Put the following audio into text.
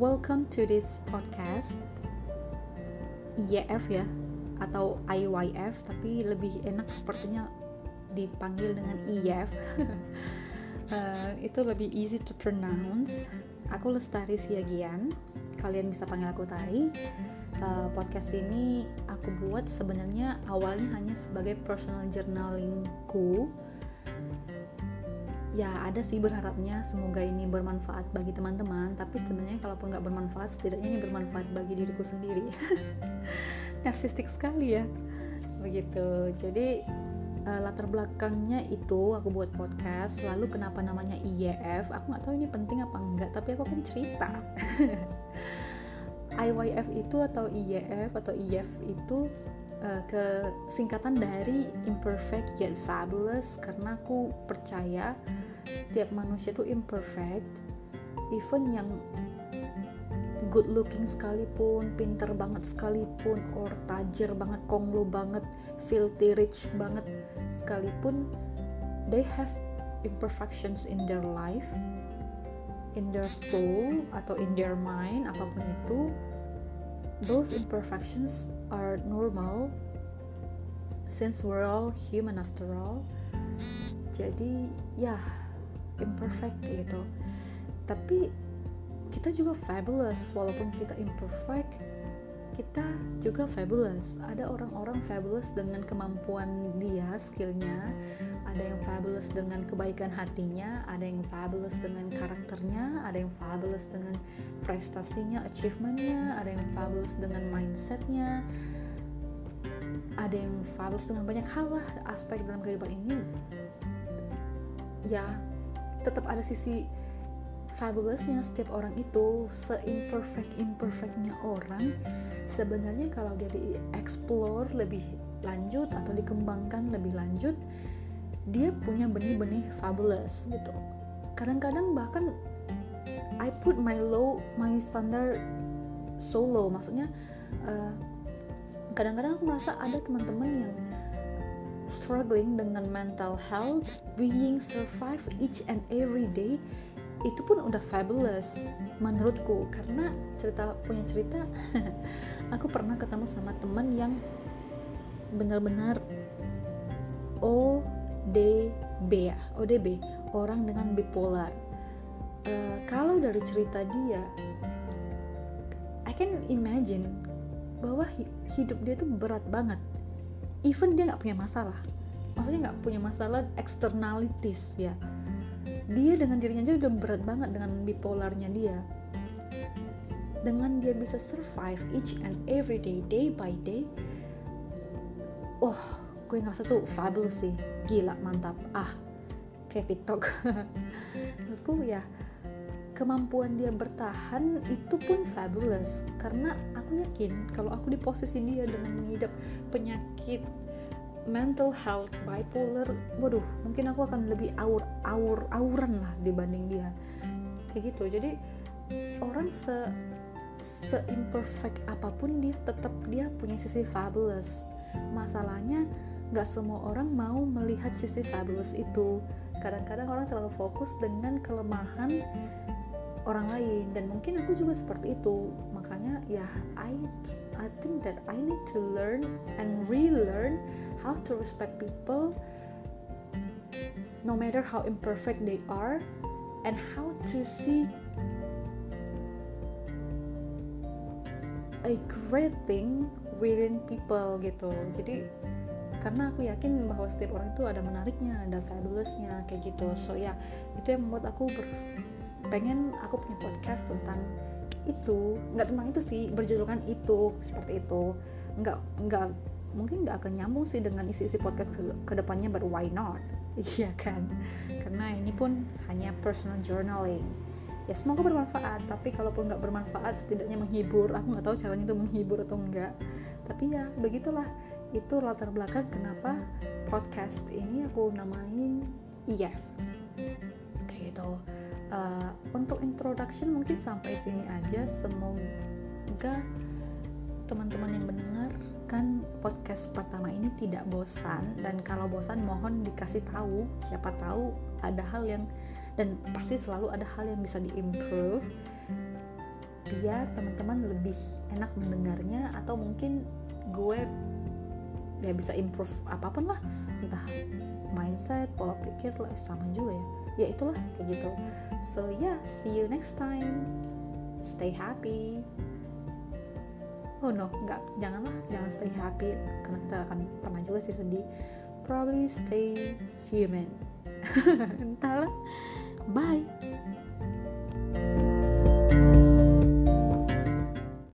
welcome to this podcast. IYF ya atau IYF tapi lebih enak sepertinya dipanggil dengan IYF uh, itu lebih easy to pronounce. Aku Lestari Siagian. Kalian bisa panggil aku Tari. Uh, podcast ini aku buat sebenarnya awalnya hanya sebagai personal journalingku ya ada sih berharapnya semoga ini bermanfaat bagi teman-teman tapi sebenarnya kalaupun nggak bermanfaat setidaknya ini bermanfaat bagi diriku sendiri. Narsistik sekali ya. Begitu. Jadi uh, latar belakangnya itu aku buat podcast lalu kenapa namanya IYF aku nggak tahu ini penting apa enggak tapi aku akan cerita. IYF itu atau IYF atau IYF itu uh, ke singkatan dari imperfect yet fabulous karena aku percaya setiap manusia itu imperfect even yang good looking sekalipun pinter banget sekalipun or tajir banget konglo banget filthy rich banget sekalipun they have imperfections in their life in their soul atau in their mind apa pun itu those imperfections are normal since we're all human after all. Jadi ya imperfect gitu. Tapi kita juga fabulous walaupun kita imperfect kita juga fabulous. Ada orang-orang fabulous dengan kemampuan dia skillnya. Ada yang fabulous dengan kebaikan hatinya ada yang fabulous dengan karakternya ada yang fabulous dengan prestasinya achievementnya ada yang fabulous dengan mindsetnya. Ada yang fabulous dengan banyak hal lah aspek dalam kehidupan ini. Ya tetap ada sisi fabulousnya setiap orang itu. Seimperfect imperfectnya orang sebenarnya kalau dia di explore lebih lanjut atau dikembangkan lebih lanjut dia punya benih-benih fabulous gitu. Kadang-kadang bahkan I put my low my standard so low. Maksudnya kadang kadang-kadang aku merasa ada teman-teman yang struggling dengan mental health, being survive each and every day, itu pun udah fabulous menurutku. Karena cerita punya cerita aku pernah ketemu sama teman yang benar-benar ODB ya ODB orang dengan bipolar. Uh, kalau dari cerita dia I can imagine bahwa hidup dia tuh berat banget. Even dia nggak punya masalah. Maksudnya nggak punya masalah externalities ya. Dia dengan dirinya aja udah berat banget dengan bipolarnya dia dengan dia bisa survive each and every day day by day. Oh gue ngerasa tuh fabulous sih. Gila mantap. Ah kayak tiktok. Maksudku ya kemampuan dia bertahan itu pun fabulous. Karena aku yakin kalau aku di posisi dia dengan mengidap penyakit mental health bipolar waduh mungkin aku akan lebih aur aur auran lah dibanding dia. Kayak gitu. Jadi orang se se imperfect apa pun dia tetap dia punya sisi fabulous. Masalahnya nggak semua orang mau melihat sisi fabulous itu. Kadang-kadang orang terlalu fokus dengan kelemahan orang lain dan mungkin aku juga seperti itu. Makanya ya I I think that I need to learn and relearn how to respect people no matter how imperfect they are and how to see a great thing within people gitu. Jadi karena aku yakin bahwa setiap orang itu ada menariknya ada fabulousnya kayak gitu. So ya itu yang membuat aku ber pengen aku punya podcast tentang itu. Nggak tentang itu sih berjudulkan itu seperti itu. Nggak nggak mungkin nggak akan nyambung sih dengan isi-isi podcast ke ke depannya but why not? Iya kan? Karena ini pun hanya personal journaling ya semoga bermanfaat. Tapi kalaupun nggak bermanfaat setidaknya menghibur. Aku nggak tahu caranya itu menghibur atau enggak tapi ya begitulah. Itu latar belakang kenapa podcast ini aku namain IF kayak gitu. Uh, untuk introduction mungkin sampai sini aja. Semoga teman-teman yang mendengarkan podcast pertama ini tidak bosan. Dan kalau bosan mohon dikasih tahu. Siapa tahu ada hal yang dan pasti selalu ada hal yang bisa diimprove biar teman-teman lebih enak mendengarnya atau mungkin gue ya bisa improve apa pun lah. Entah mindset pola pikir lah sama juga ya. Ya itulah kayak gitu. So yeah see you next time. Stay happy. Oh no nggak. Janganlah jangan stay happy. Karena kita akan pernah juga sih sedih. Probably stay human. Entahlah bye